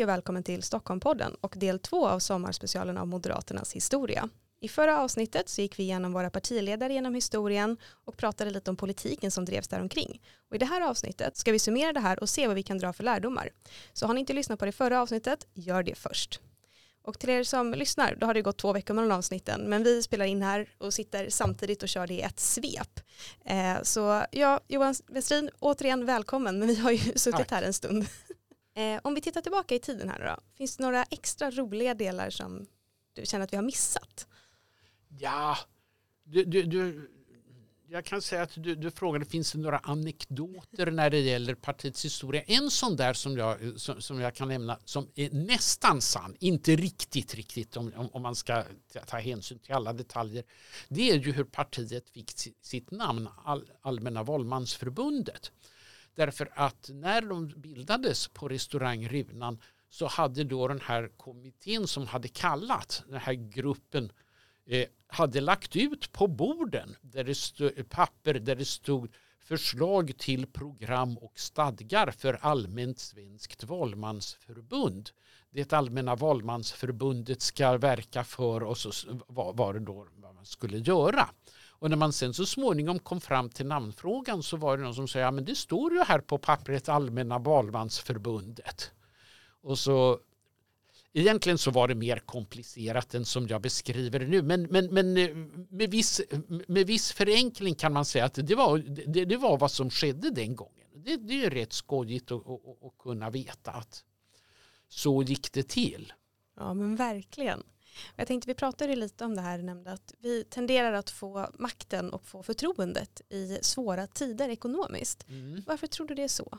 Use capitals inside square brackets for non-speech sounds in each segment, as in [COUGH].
Hej och välkommen till Stockholmpodden och del två av sommarspecialen av Moderaternas historia. I förra avsnittet så gick vi igenom våra partiledare genom historien och pratade lite om politiken som drevs däromkring. Och I det här avsnittet ska vi summera det här och se vad vi kan dra för lärdomar. Så har ni inte lyssnat på det förra avsnittet, gör det först. Och till er som lyssnar, då har det gått två veckor mellan avsnitten, men vi spelar in här och sitter samtidigt och kör det i ett svep. Eh, så ja, Johan Westrin, återigen välkommen, men vi har ju [LAUGHS] suttit här en stund. Eh, om vi tittar tillbaka i tiden här då, finns det några extra roliga delar som du känner att vi har missat? Ja, du, du, du jag kan säga att du, du frågade finns det några anekdoter när det gäller partiets historia. En sån där som jag, som, som jag kan nämna som är nästan sann, inte riktigt riktigt om, om, om, man ska ta hänsyn till alla detaljer. Det är ju hur partiet fick sitt namn, All, Allmänna valmansförbundet. Därför att när de bildades på restaurang Runan så hade då den här kommittén som hade kallat den här gruppen eh, hade lagt ut på borden där det stod, papper där det stod förslag till program och stadgar för allmänt svenskt valmansförbund. Det allmänna valmansförbundet ska verka för och så var det då vad man skulle göra. Och när man sen så småningom kom fram till namnfrågan så var det någon som sa ja men det står ju här på pappret Allmänna valmansförbundet. Och så Egentligen så var det mer komplicerat än som jag beskriver det nu. Men, men, men eh, med, viss, med viss förenkling kan man säga att det var, det, det var vad som skedde den gången. Det, det är rätt skojigt att, att, att kunna veta att så gick det till. Ja men verkligen. Jag tänkte vi pratade lite om det här, nämnde att vi tenderar att få makten och få förtroendet i svåra tider ekonomiskt. Mm. Varför tror du det är så?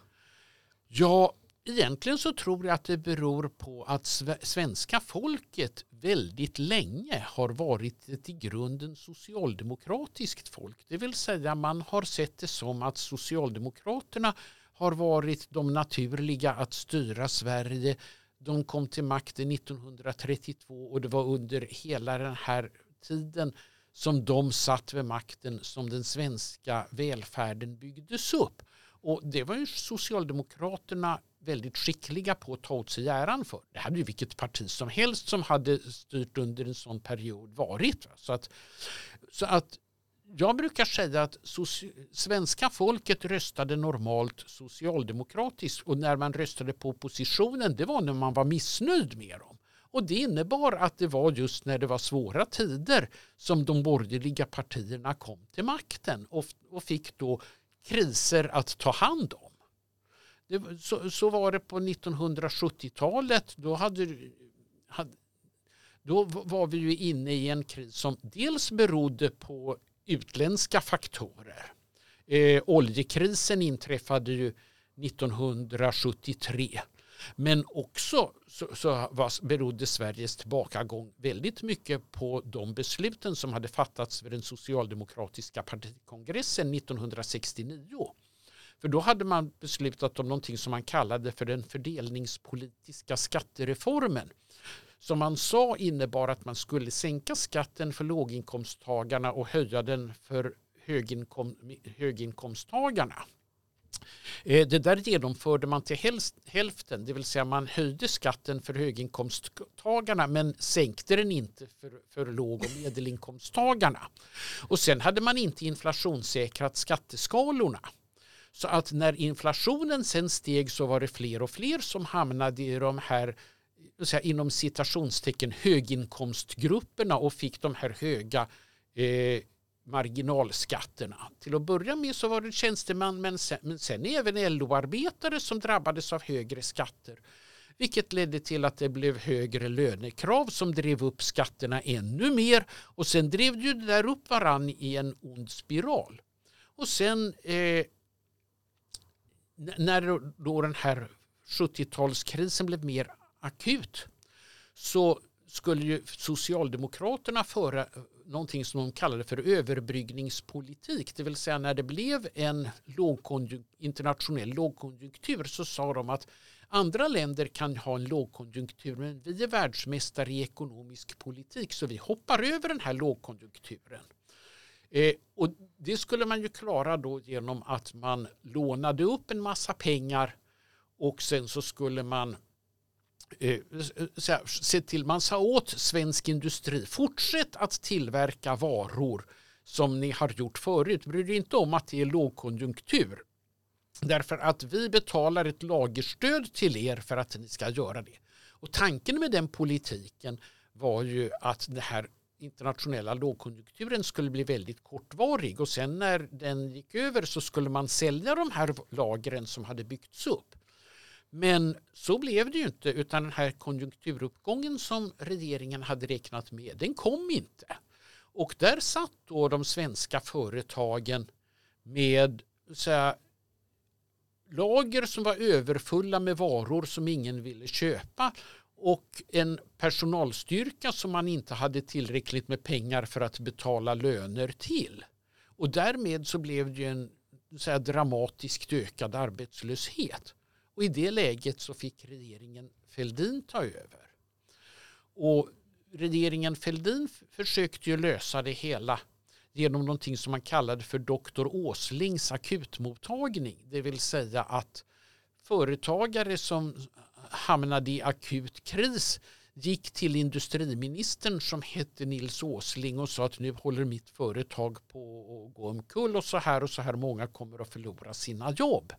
Ja, egentligen så tror jag att det beror på att svenska folket väldigt länge har varit ett i grunden socialdemokratiskt folk. Det vill säga man har sett det som att Socialdemokraterna har varit de naturliga att styra Sverige de kom till makten 1932 och det var under hela den här tiden som de satt vid makten som den svenska välfärden byggdes upp. Och det var ju Socialdemokraterna väldigt skickliga på att ta åt sig äran för. Det hade ju vilket parti som helst som hade styrt under en sån period varit. Så att, så att jag brukar säga att svenska folket röstade normalt socialdemokratiskt och när man röstade på oppositionen det var när man var missnöjd med dem. Och det innebar att det var just när det var svåra tider som de borgerliga partierna kom till makten och, och fick då kriser att ta hand om. Det, så, så, var det på 1970-talet. Då, hade, hade, då var vi ju inne i en kris som dels berodde på utländska faktorer. Eh, oljekrisen inträffade ju 1973. Men också så, så var, berodde Sveriges tillbakagång väldigt mycket på de besluten som hade fattats vid den socialdemokratiska partikongressen 1969. För då hade man beslutat om någonting som man kallade för den fördelningspolitiska skattereformen som man sa innebar att man skulle sänka skatten för låginkomsttagarna och höja den för höginkom, höginkomsttagarna. Eh, det där genomförde man till hälften, det vill säga man höjde skatten för höginkomsttagarna men sänkte den inte för, för låg och medelinkomsttagarna. Och sen hade man inte inflationssäkrat skatteskalorna. Så att när inflationen sen steg så var det fler och fler som hamnade i de här säga, inom citationstecken höginkomstgrupperna och fick de här höga eh, marginalskatterna. Till att börja med så var det tjänstemän men sen, men sen även LO-arbetare som drabbades av högre skatter. Vilket ledde till att det blev högre lönekrav som drev upp skatterna ännu mer och sen drev ju det där upp varann i en ond spiral. Och sen eh, när då den här 70-talskrisen blev mer akut så skulle ju Socialdemokraterna föra någonting som de kallade för överbryggningspolitik. Det vill säga när det blev en lågkonjunk internationell lågkonjunktur så sa de att andra länder kan ha en lågkonjunktur men vi är världsmästare i ekonomisk politik så vi hoppar över den här lågkonjunkturen. Eh, och det skulle man ju klara då genom att man lånade upp en massa pengar och sen så skulle man Eh, se till, man sa åt svensk industri, fortsätt att tillverka varor som ni har gjort förut. Bry dig inte om att det är lågkonjunktur. Därför att vi betalar ett lagerstöd till er för att ni ska göra det. Och tanken med den politiken var ju att det här internationella lågkonjunkturen skulle bli väldigt kortvarig och sen när den gick över så skulle man sälja de här lagren som hade byggts upp. Men så blev det ju inte utan den här konjunkturuppgången som regeringen hade räknat med den kom inte. Och där satt då de svenska företagen med så här, lager som var överfulla med varor som ingen ville köpa och en personalstyrka som man inte hade tillräckligt med pengar för att betala löner till. Och därmed så blev det en så här, dramatiskt ökad arbetslöshet. Och i det läget så fick regeringen Fälldin ta över. Och regeringen Fälldin försökte ju lösa det hela genom någonting som man kallade för doktor Åslings akutmottagning. Det vill säga att företagare som hamnade i akut kris gick till industriministern som hette Nils Åsling och sa att nu håller mitt företag på att gå omkull och så här och så här många kommer att förlora sina jobb.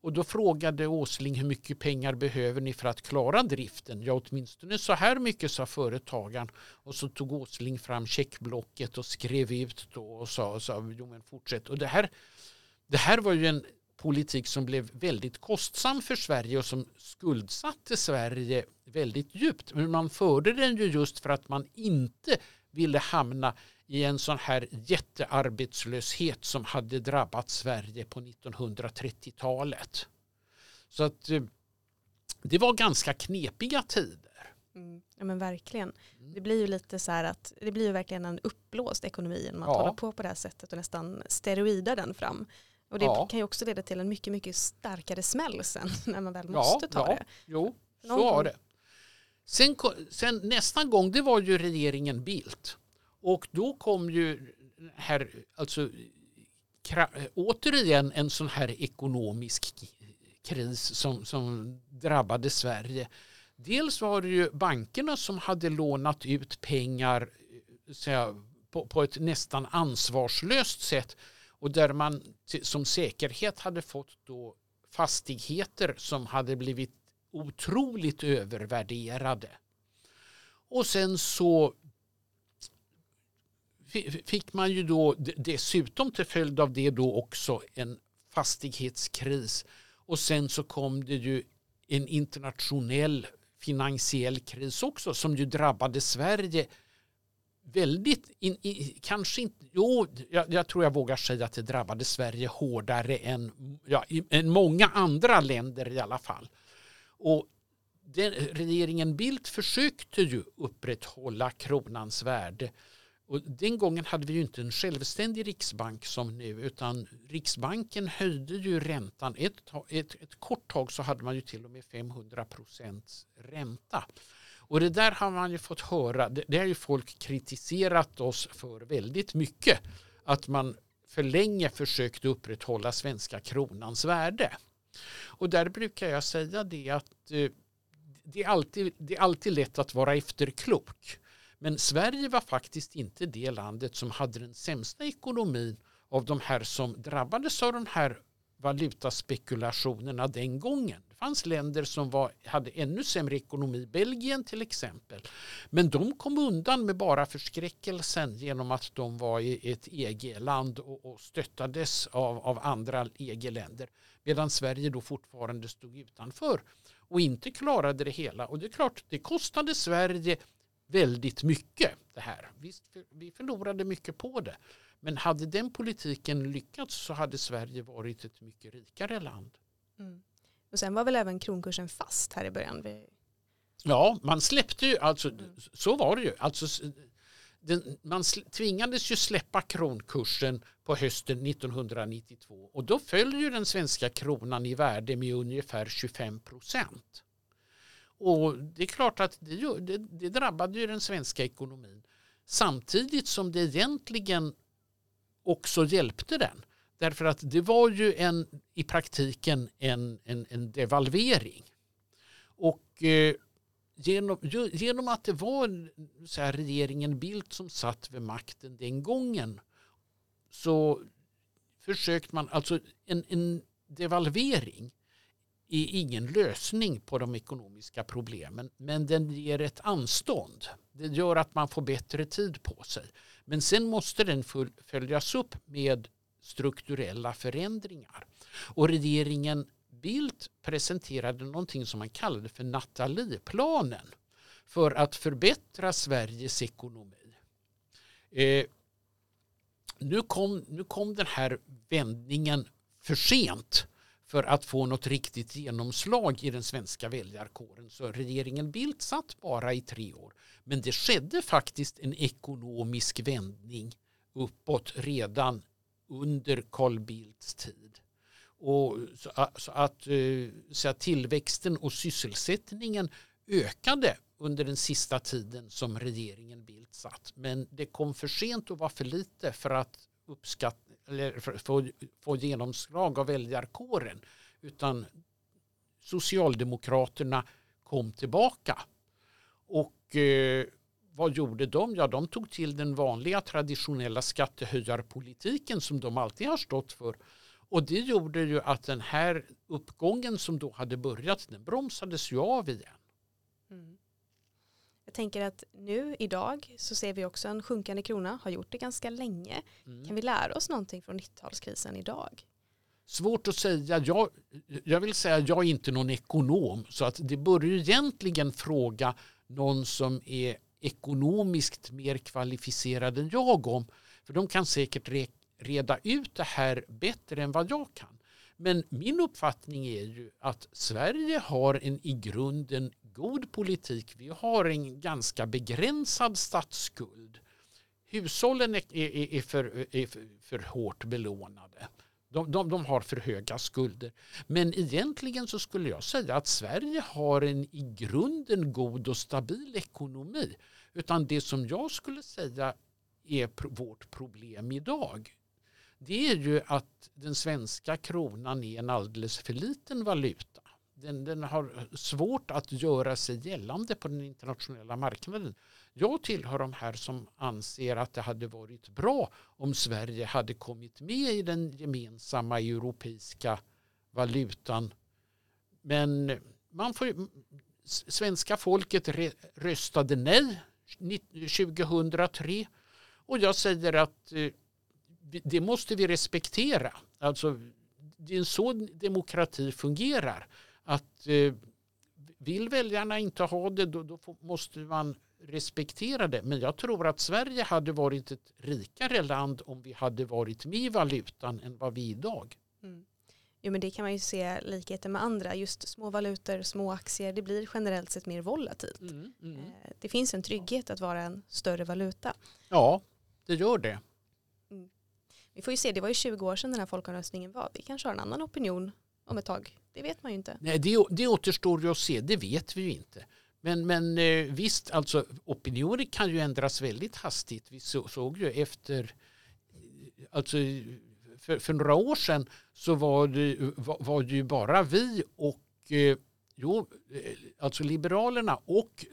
Och då frågade Åsling hur mycket pengar behöver ni för att klara driften? Ja, åtminstone så här mycket sa företagaren. Och så tog Åsling fram checkblocket och skrev ut då och sa, sa jo men fortsätt. Och det här, det här var ju en politik som blev väldigt kostsam för Sverige och som skuldsatte Sverige väldigt djupt. Men man förde den ju just för att man inte ville hamna i en sån här jättearbetslöshet som hade drabbat Sverige på 1930-talet. Så att eh, det var ganska knepiga tider. Mm, ja men verkligen. Det blir ju lite så här att det blir ju verkligen en uppblåst ekonomi genom att ja. hålla på på det här sättet och nästan steroida den fram. Och det ja. kan ju också leda till en mycket, mycket starkare smäll sen [LAUGHS] när man väl måste ja, ta ja. det. Jo, så var det. Sen, sen nästa gång, det var ju regeringen Bildt. Och då kom ju här, alltså återigen en sån här ekonomisk kris som, som drabbade Sverige. Dels var det ju bankerna som hade lånat ut pengar eh, säga, på, på ett nästan ansvarslöst sätt och där man som säkerhet hade fått då fastigheter som hade blivit otroligt övervärderade. Och sen så fick man ju då dessutom till följd av det då också en fastighetskris och sen så kom det ju en internationell finansiell kris också som ju drabbade Sverige väldigt, in, in, kanske inte, jo, jag, jag, tror jag vågar säga att det drabbade Sverige hårdare än, ja, än många andra länder i alla fall. Och den, regeringen Bildt försökte ju upprätthålla kronans värde och den gången hade vi ju inte en självständig riksbank som nu utan Riksbanken höjde ju räntan. Ett, ett, ett kort tag så hade man ju till och med 500 procents ränta. Och det där har man ju fått höra, det, det har ju folk kritiserat oss för väldigt mycket. Att man för länge försökte upprätthålla svenska kronans värde. Och där brukar jag säga det att eh, det, är alltid, det är alltid lätt att vara efterklok. Men Sverige var faktiskt inte det landet som hade den sämsta ekonomin av de här som drabbades av de här valutaspekulationerna den gången. Det fanns länder som var, hade ännu sämre ekonomi, Belgien till exempel. Men de kom undan med bara förskräckelsen genom att de var i ett EG-land och, och stöttades av, av andra EG-länder. Medan Sverige då fortfarande stod utanför och inte klarade det hela. Och det är klart, det kostade Sverige väldigt mycket det här. Visst, vi förlorade mycket på det. Men hade den politiken lyckats så hade Sverige varit ett mycket rikare land. Mm. Och sen var väl även kronkursen fast här i början? Ja, man släppte ju, alltså, mm. så var det ju. Alltså, den, man tvingades ju släppa kronkursen på hösten 1992 och då föll ju den svenska kronan i värde med ungefär 25 procent. Och det är klart att det, det, det drabbade ju den svenska ekonomin samtidigt som det egentligen också hjälpte den. Därför att det var ju en, i praktiken en, en, en devalvering. Och eh, genom, genom att det var så här, regeringen Bildt som satt vid makten den gången så försökte man, alltså en, en devalvering är ingen lösning på de ekonomiska problemen men den ger ett anstånd. Det gör att man får bättre tid på sig. Men sen måste den följas upp med strukturella förändringar. Och regeringen Bildt presenterade någonting som man kallade för Nathalieplanen för att förbättra Sveriges ekonomi. Eh, nu, kom, nu kom den här vändningen för sent för att få något riktigt genomslag i den svenska väljarkåren. Så regeringen Bildt satt bara i tre år. Men det skedde faktiskt en ekonomisk vändning uppåt redan under Carl Bildts tid. Och så, så att, eh, så att tillväxten och sysselsättningen ökade under den sista tiden som regeringen Bildt satt. Men det kom för sent och var för lite för att uppskatta eller få, få genomslag av väljarkåren. Utan Socialdemokraterna kom tillbaka. Och eh, vad gjorde de? Ja, de tog till den vanliga traditionella skattehöjarpolitiken som de alltid har stått för. Och det gjorde ju att den här uppgången som då hade börjat, den bromsades ju av igen. Mm. Jag tänker att nu idag så ser vi också en sjunkande krona, har gjort det ganska länge. Mm. Kan vi lära oss någonting från 90-talskrisen idag? Svårt att säga. Jag, jag vill säga att jag är inte någon ekonom så att det bör ju egentligen fråga någon som är ekonomiskt mer kvalificerad än jag om. För de kan säkert re reda ut det här bättre än vad jag kan. Men min uppfattning är ju att Sverige har en i grunden god politik. Vi har en ganska begränsad statsskuld. Hushållen är, är, är, för, är för, hårt belånade. De, de, de, har för höga skulder. Men egentligen så skulle jag säga att Sverige har en i grunden god och stabil ekonomi. Utan det som jag skulle säga är vårt problem idag det är ju att den svenska kronan är en alldeles för liten valuta. Den, den, har svårt att göra sig gällande på den internationella marknaden. Jag tillhör de här som anser att det hade varit bra om Sverige hade kommit med i den gemensamma europeiska valutan. Men man får, svenska folket röstade nej 2003 och jag säger att eh, det måste vi respektera. Alltså, det är så demokrati fungerar. Att eh, vill väljarna inte ha det då, då måste man respektera det. Men jag tror att Sverige hade varit ett rikare land om vi hade varit med i valutan än vad vi är idag. Mm. Jo, men det kan man ju se likheter med andra. Just små valutor, små aktier, det blir generellt sett mer volatilt. Mm, mm. Eh, det finns en trygghet att vara en större valuta. Ja, det gör det. Vi får ju se, det var ju 20 år sedan den här folkomröstningen var. Vi kanske har en annan opinion om ett tag. Det vet man ju inte. Nej, det, det återstår ju att se, det vet vi ju inte. Men, men eh, visst, alltså opinioner kan ju ändras väldigt hastigt. Vi så, såg ju efter, eh, alltså för, för, några år sedan så var det, var, var det ju bara vi och eh, jo, alltså Liberalerna och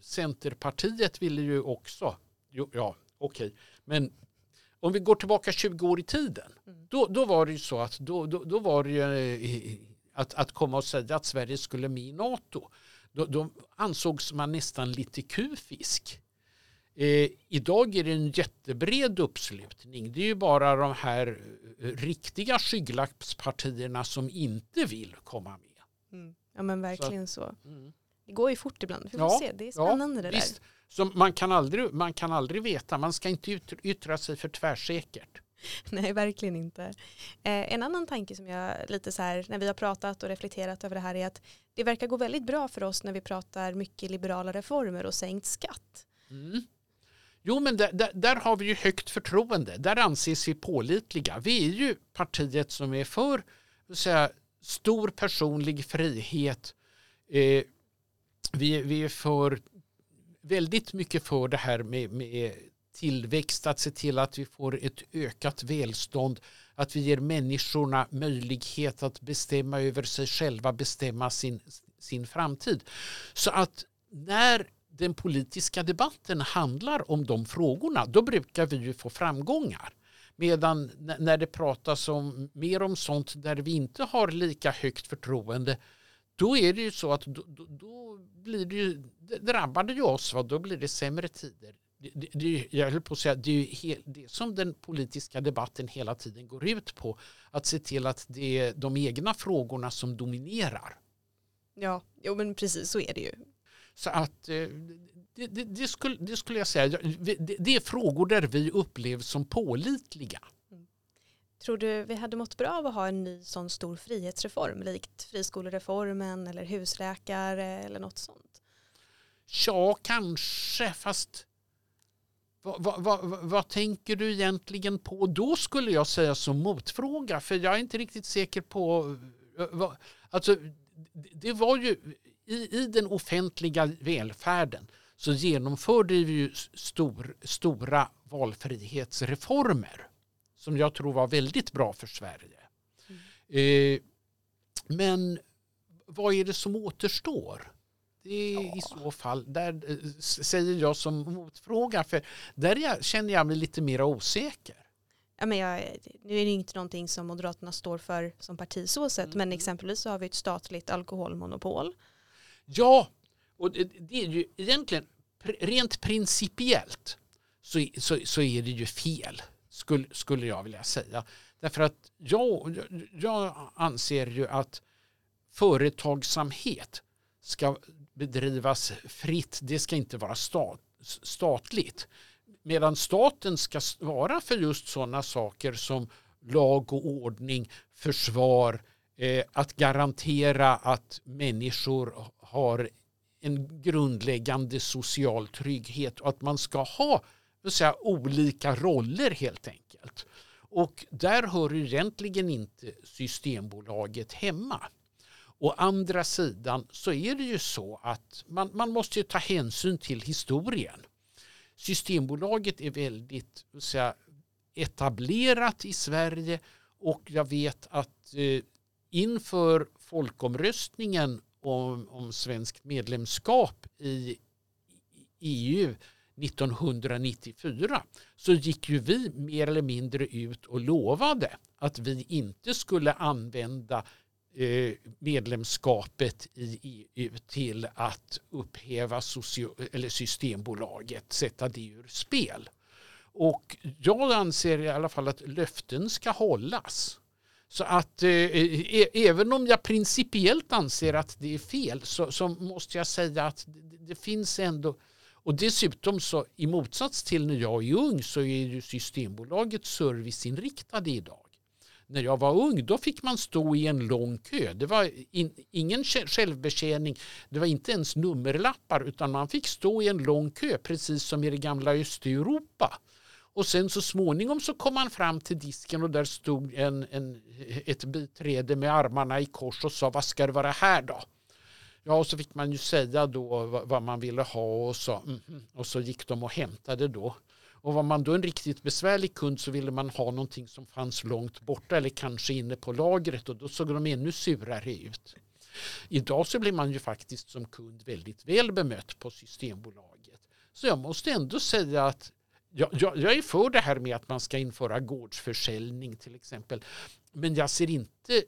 Centerpartiet ville ju också, jo, ja okej, okay. men om vi går tillbaka 20 år i tiden, mm. då, då var det ju så att då, då, då var det eh, att, att komma och säga att Sverige skulle med i NATO. Då, då ansågs man nästan lite kufisk. Eh, idag är det en jättebred uppslutning. Det är ju bara de här eh, riktiga skygglappspartierna som inte vill komma med. Mm. Ja men verkligen så. så. Mm. Det går ju fort ibland. Vi får ja, se. Det är spännande ja, det där. Så man kan, aldrig, man kan aldrig veta, man ska inte yttra sig för tvärsäkert. [LAUGHS] Nej, verkligen inte. Eh, en annan tanke som jag lite så här, när vi har pratat och reflekterat över det här är att det verkar gå väldigt bra för oss när vi pratar mycket liberala reformer och sänkt skatt. Mm. Jo, men där, där, där, har vi ju högt förtroende. Där anses vi pålitliga. Vi är ju partiet som är för säga, stor personlig frihet. Eh, vi, vi är för väldigt mycket för det här med, med tillväxt, att se till att vi får ett ökat välstånd, att vi ger människorna möjlighet att bestämma över sig själva, bestämma sin, sin framtid. Så att när den politiska debatten handlar om de frågorna, då brukar vi ju få framgångar. Medan när det pratas om, mer om sånt där vi inte har lika högt förtroende, då är det ju så att då, då, då blir det ju, det drabbar det ju oss, va? då blir det sämre tider. Det, det, det, jag höll på att säga, det är ju helt, det som den politiska debatten hela tiden går ut på. Att se till att det är de egna frågorna som dominerar. Ja, jo, men precis så är det ju. Så att eh, det, det, det, skulle, det skulle jag säga, det, är frågor där vi upplevs som pålitliga. Tror du vi hade mått bra av att ha en ny sån stor frihetsreform likt friskolereformen eller husläkare eller något sånt? Ja, kanske, fast vad, vad, vad, vad, tänker du egentligen på då skulle jag säga som motfråga för jag är inte riktigt säker på eh, alltså, det var ju i, i den offentliga välfärden så genomförde vi ju stor, stora valfrihetsreformer som jag tror var väldigt bra för Sverige. Mm. Eh, men vad är det som återstår? Det är ja. i så fall, där eh, säger jag som motfråga, för där känner jag mig lite mer osäker. Ja, men jag, nu är det inte någonting som Moderaterna står för som parti så sett, mm. men exempelvis så har vi ett statligt alkoholmonopol Ja, och det, det är ju egentligen rent principiellt så, så, så är det ju fel, skulle, skulle jag vilja säga. Därför att jag, jag anser ju att företagsamhet ska bedrivas fritt. Det ska inte vara stat, statligt. Medan staten ska svara för just sådana saker som lag och ordning, försvar, eh, att garantera att människor har en grundläggande social trygghet och att man ska ha säga, olika roller helt enkelt. Och där hör egentligen inte Systembolaget hemma. Å andra sidan så är det ju så att man, man måste ta hänsyn till historien. Systembolaget är väldigt säga, etablerat i Sverige och jag vet att eh, inför folkomröstningen om, om svenskt medlemskap i EU 1994 så gick ju vi mer eller mindre ut och lovade att vi inte skulle använda eh, medlemskapet i EU till att upphäva eller Systembolaget, sätta det ur spel. Och jag anser i alla fall att löften ska hållas. Så att eh, e-, e-, även om jag principiellt anser att det är fel så, så måste jag säga att det, det, finns ändå och dessutom så i motsats till när jag är ung så är ju Systembolaget serviceinriktade idag. När jag var ung då fick man stå i en lång kö. Det var in, ingen självbetjäning, det var inte ens nummerlappar utan man fick stå i en lång kö precis som i det gamla Östeuropa. Och sen så småningom så kom man fram till disken och där stod en, en, ett biträde med armarna i kors och sa vad ska det vara här då? Ja, och så fick man ju säga då vad, man ville ha och så, mhm, och så gick de och hämtade då. Och var man då en riktigt besvärlig kund så ville man ha någonting som fanns långt borta eller kanske inne på lagret och då såg de ännu surare ut. Idag så blir man ju faktiskt som kund väldigt väl bemött på Systembolaget. Så jag måste ändå säga att jag, jag, jag, är för det här med att man ska införa gårdsförsäljning till exempel. Men jag ser inte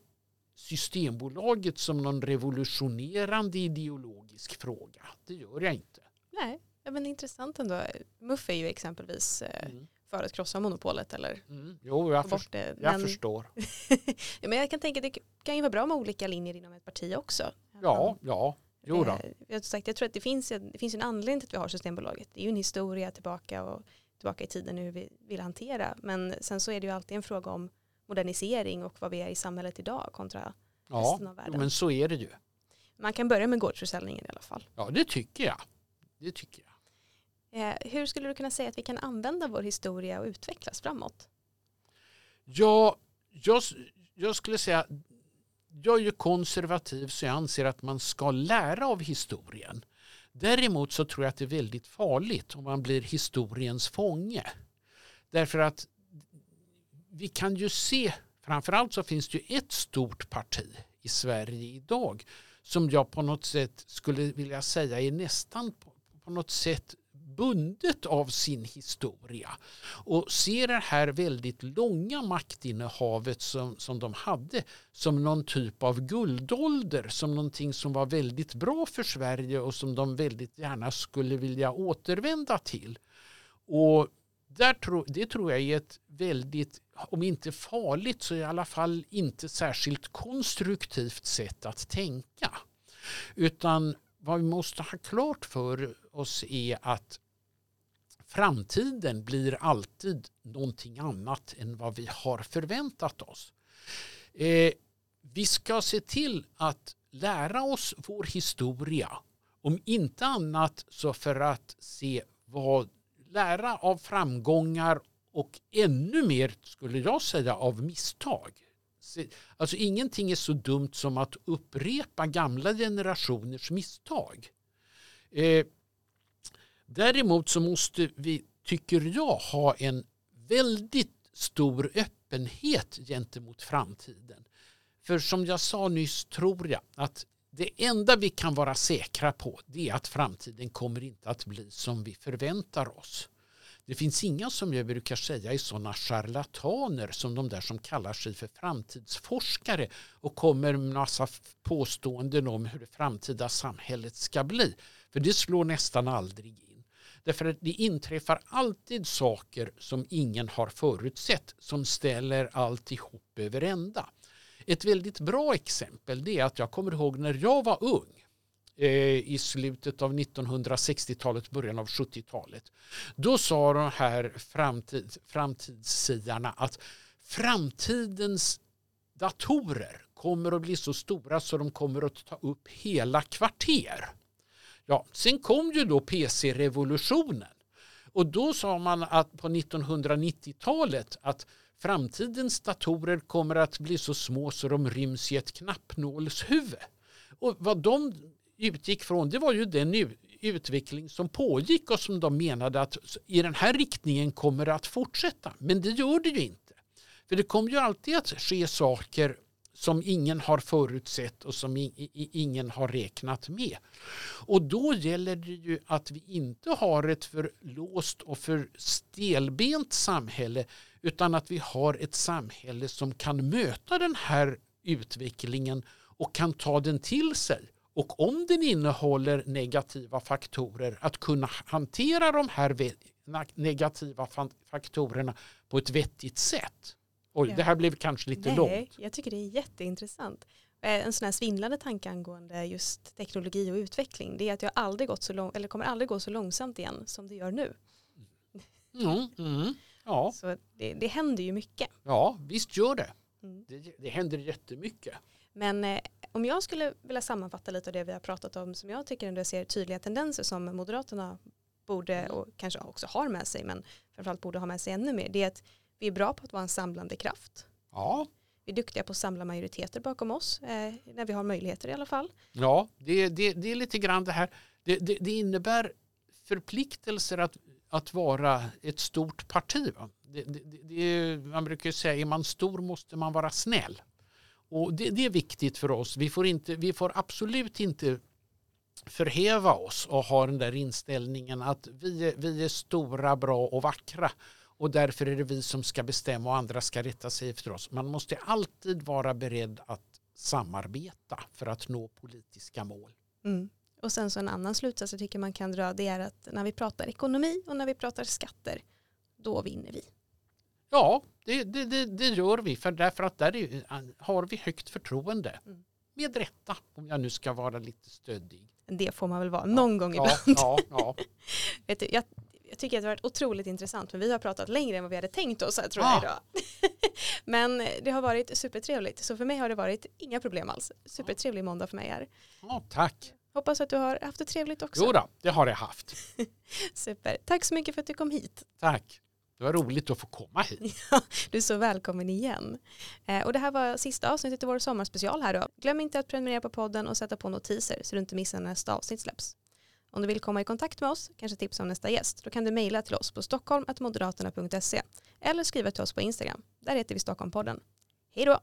Systembolaget som någon revolutionerande ideologisk fråga. Det gör jag inte. Nej, men intressant ändå. MUF är ju exempelvis eh, mm. för att krossa monopolet eller mm. Jo, jag, för, det. jag men, förstår. [LAUGHS] ja, men jag kan tänka att det kan ju vara bra med olika linjer inom ett parti också. Ja, ja. Jo då. Eh, jag, sagt, jag tror att det finns, det finns en anledning till att vi har Systembolaget. Det är ju en historia tillbaka och tillbaka i tiden hur vi vill hantera. Men sen så är det ju alltid en fråga om modernisering och vad vi är i samhället idag kontra ja, resten av världen. Ja, men så är det ju. Man kan börja med gårdsförsäljningen i alla fall. Ja, det tycker jag. Det tycker jag. Eh, hur skulle du kunna säga att vi kan använda vår historia och utvecklas framåt? Ja, jag, jag skulle säga, jag är ju konservativ så jag anser att man ska lära av historien. Däremot så tror jag att det är väldigt farligt om man blir historiens fånge. Därför att vi kan ju se, framförallt så finns det ju ett stort parti i Sverige idag som jag på något sätt skulle vilja säga är nästan på, på något sätt bundet av sin historia och ser det här väldigt långa maktinnehavet som, som de hade som någon typ av guldålder, som någonting som var väldigt bra för Sverige och som de väldigt gärna skulle vilja återvända till. Och där tro, det tror jag är ett väldigt, om inte farligt så i alla fall inte särskilt konstruktivt sätt att tänka. Utan vad vi måste ha klart för oss är att framtiden blir alltid någonting annat än vad vi har förväntat oss. Eh, vi ska se till att lära oss vår historia. Om inte annat så för att se vad lära av framgångar och ännu mer skulle jag säga av misstag. Alltså ingenting är så dumt som att upprepa gamla generationers misstag. Eh, däremot så måste vi, tycker jag, ha en väldigt stor öppenhet gentemot framtiden. För som jag sa nyss tror jag att det enda vi kan vara säkra på det är att framtiden kommer inte att bli som vi förväntar oss. Det finns inga som jag brukar säga är sådana charlataner som de där som kallar sig för framtidsforskare och kommer med massa påståenden om hur det framtida samhället ska bli. För det slår nästan aldrig in. Därför att det inträffar alltid saker som ingen har förutsett som ställer alltihop över ända. Ett väldigt bra exempel är att jag kommer ihåg när jag var ung eh, i slutet av 1960-talet, början av 70-talet. Då sa de här framtid, framtidssiarna att framtidens datorer kommer att bli så stora så de kommer att ta upp hela kvarter. Ja, sen kom ju då PC-revolutionen och då sa man att på 1990-talet att framtidens datorer kommer att bli så små så de ryms i ett knappnålshuvud. Och vad de utgick från det var ju den utveckling som pågick och som de menade att i den här riktningen kommer det att fortsätta. Men det gör det ju inte. För det kommer ju alltid att ske saker som ingen har förutsett och som ingen har räknat med. Och då gäller det ju att vi inte har ett för låst och för stelbent samhälle utan att vi har ett samhälle som kan möta den här utvecklingen och kan ta den till sig. Och om den innehåller negativa faktorer att kunna hantera de här negativa faktorerna på ett vettigt sätt. Oj, ja. det här blev kanske lite Nej, långt. Jag tycker det är jätteintressant. Eh, en sån här svindlande tanke angående just teknologi och utveckling det är att jag aldrig gått så lång, eller kommer aldrig gå så långsamt igen som det gör nu. Mm, mm, ja. Så det, det händer ju mycket. Ja, visst gör det. Mm. det. Det händer jättemycket. Men eh, om jag skulle vilja sammanfatta lite av det vi har pratat om som jag tycker ändå ser tydliga tendenser som Moderaterna borde mm. och kanske också har med sig men framförallt borde ha med sig ännu mer det är att vi är bra på att vara en samlande kraft. Ja. Vi är duktiga på att samla majoriteter bakom oss eh, när vi har möjligheter i alla fall. Ja, det, det, det är lite grann det här. Det, det, det innebär förpliktelser att, att vara ett stort parti. Det, man brukar säga, är man stor måste man vara snäll. Och det, det, är viktigt för oss. Vi får, inte, vi får absolut inte förhäva oss och ha den där inställningen att vi, vi är stora, bra och vackra och därför är det vi som ska bestämma och andra ska rätta sig efter oss. Man måste alltid vara beredd att samarbeta för att nå politiska mål. Mm. Och sen så en annan slutsats jag tycker man kan dra det är att när vi pratar ekonomi och när vi pratar skatter då vinner vi. Ja, det, det, det, det gör vi för därför att där är, har vi högt förtroende. Mm. Med rätta om jag nu ska vara lite stöddig. Det får man väl vara någon ja, gång ibland. Ja, ja, [LAUGHS] Vet du, jag, jag tycker att det har varit otroligt intressant för vi har pratat längre än vad vi hade tänkt oss tror jag idag. [LAUGHS] Men det har varit supertrevligt så för mig har det varit inga problem alls. Supertrevlig måndag för mig här. Ja, tack. Hoppas att du har haft det trevligt också. Jo då, det har jag haft. [LAUGHS] Super. Tack så mycket för att du kom hit. Tack. Det var roligt att få komma hit. [LAUGHS] Ja, du är så välkommen igen. Eh, och det här var sista avsnittet i vår sommarspecial här då. Glöm inte att prenumerera på podden och sätta på notiser så du inte missar när nästa avsnitt släpps. Om du vill komma i kontakt med oss, kanske tipsa om nästa gäst, då kan du mejla till oss på stockholm.moderaterna.se eller skriva till oss på Instagram. Där heter vi Stockholmpodden. Hej då!